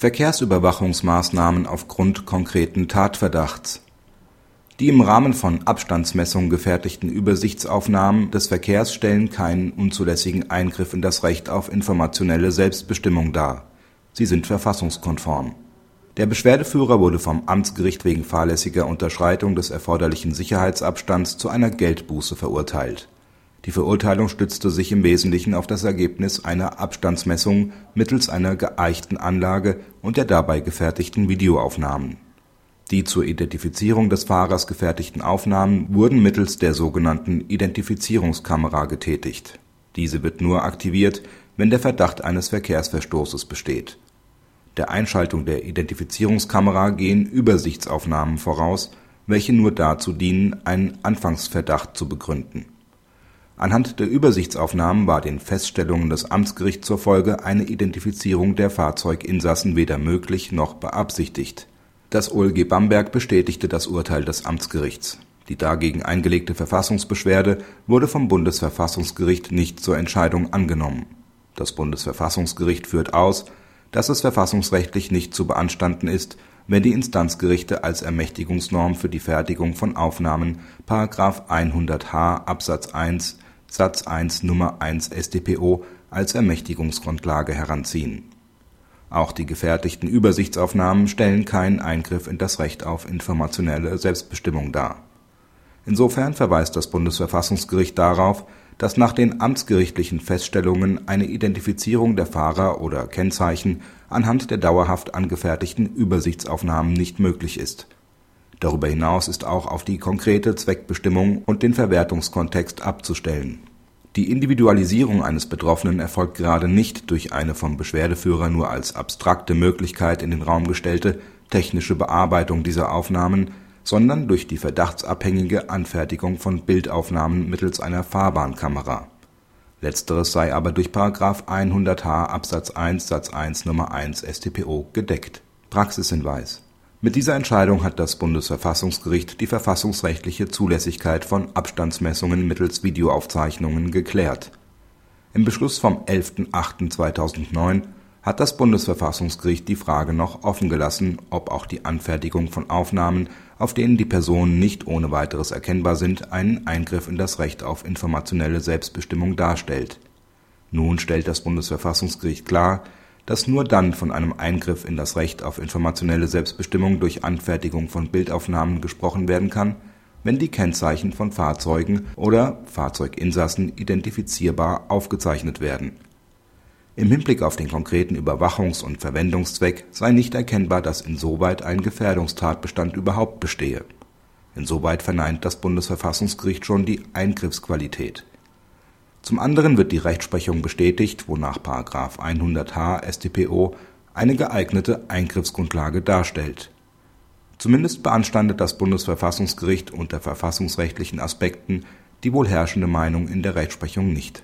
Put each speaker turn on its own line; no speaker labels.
Verkehrsüberwachungsmaßnahmen aufgrund konkreten Tatverdachts Die im Rahmen von Abstandsmessungen gefertigten Übersichtsaufnahmen des Verkehrs stellen keinen unzulässigen Eingriff in das Recht auf informationelle Selbstbestimmung dar. Sie sind verfassungskonform. Der Beschwerdeführer wurde vom Amtsgericht wegen fahrlässiger Unterschreitung des erforderlichen Sicherheitsabstands zu einer Geldbuße verurteilt die Verurteilung stützte sich im Wesentlichen auf das Ergebnis einer Abstandsmessung mittels einer geeichten Anlage und der dabei gefertigten Videoaufnahmen. Die zur Identifizierung des Fahrers gefertigten Aufnahmen wurden mittels der sogenannten Identifizierungskamera getätigt. Diese wird nur aktiviert, wenn der Verdacht eines Verkehrsverstoßes besteht. Der Einschaltung der Identifizierungskamera gehen Übersichtsaufnahmen voraus, welche nur dazu dienen, einen Anfangsverdacht zu begründen Anhand der Übersichtsaufnahmen war den Feststellungen des Amtsgerichts zur Folge eine Identifizierung der Fahrzeuginsassen weder möglich noch beabsichtigt. Das OLG Bamberg bestätigte das Urteil des Amtsgerichts. Die dagegen eingelegte Verfassungsbeschwerde wurde vom Bundesverfassungsgericht nicht zur Entscheidung angenommen. Das Bundesverfassungsgericht führt aus, dass es verfassungsrechtlich nicht zu beanstanden ist, wenn die Instanzgerichte als Ermächtigungsnorm für die Fertigung von Aufnahmen § 100h Absatz 1 Satz 1 Nummer 1 StPO als Ermächtigungsgrundlage heranziehen. Auch die gefertigten Übersichtsaufnahmen stellen keinen Eingriff in das Recht auf informationelle Selbstbestimmung dar. Insofern verweist das Bundesverfassungsgericht darauf, dass nach den amtsgerichtlichen Feststellungen eine Identifizierung der Fahrer oder Kennzeichen anhand der dauerhaft angefertigten Übersichtsaufnahmen nicht möglich ist Darüber hinaus ist auch auf die konkrete Zweckbestimmung und den Verwertungskontext abzustellen. Die Individualisierung eines Betroffenen erfolgt gerade nicht durch eine vom Beschwerdeführer nur als abstrakte Möglichkeit in den Raum gestellte technische Bearbeitung dieser Aufnahmen, sondern durch die verdachtsabhängige Anfertigung von Bildaufnahmen mittels einer Fahrbahnkamera. Letzteres sei aber durch § 100h Absatz 1 Satz 1 Nr. 1 StPO gedeckt. Praxishinweis mit dieser Entscheidung hat das Bundesverfassungsgericht die verfassungsrechtliche Zulässigkeit von Abstandsmessungen mittels Videoaufzeichnungen geklärt. Im Beschluss vom 11.08.2009 hat das Bundesverfassungsgericht die Frage noch offen gelassen, ob auch die Anfertigung von Aufnahmen, auf denen die Personen nicht ohne weiteres erkennbar sind, einen Eingriff in das Recht auf informationelle Selbstbestimmung darstellt. Nun stellt das Bundesverfassungsgericht klar dass nur dann von einem Eingriff in das Recht auf informationelle Selbstbestimmung durch Anfertigung von Bildaufnahmen gesprochen werden kann, wenn die Kennzeichen von Fahrzeugen oder Fahrzeuginsassen identifizierbar aufgezeichnet werden. Im Hinblick auf den konkreten Überwachungs und Verwendungszweck sei nicht erkennbar, dass insoweit ein Gefährdungstatbestand überhaupt bestehe. Insoweit verneint das Bundesverfassungsgericht schon die Eingriffsqualität zum anderen wird die Rechtsprechung bestätigt, wonach § 100h StPO eine geeignete Eingriffsgrundlage darstellt. Zumindest beanstandet das Bundesverfassungsgericht unter verfassungsrechtlichen Aspekten die wohl herrschende Meinung in der Rechtsprechung nicht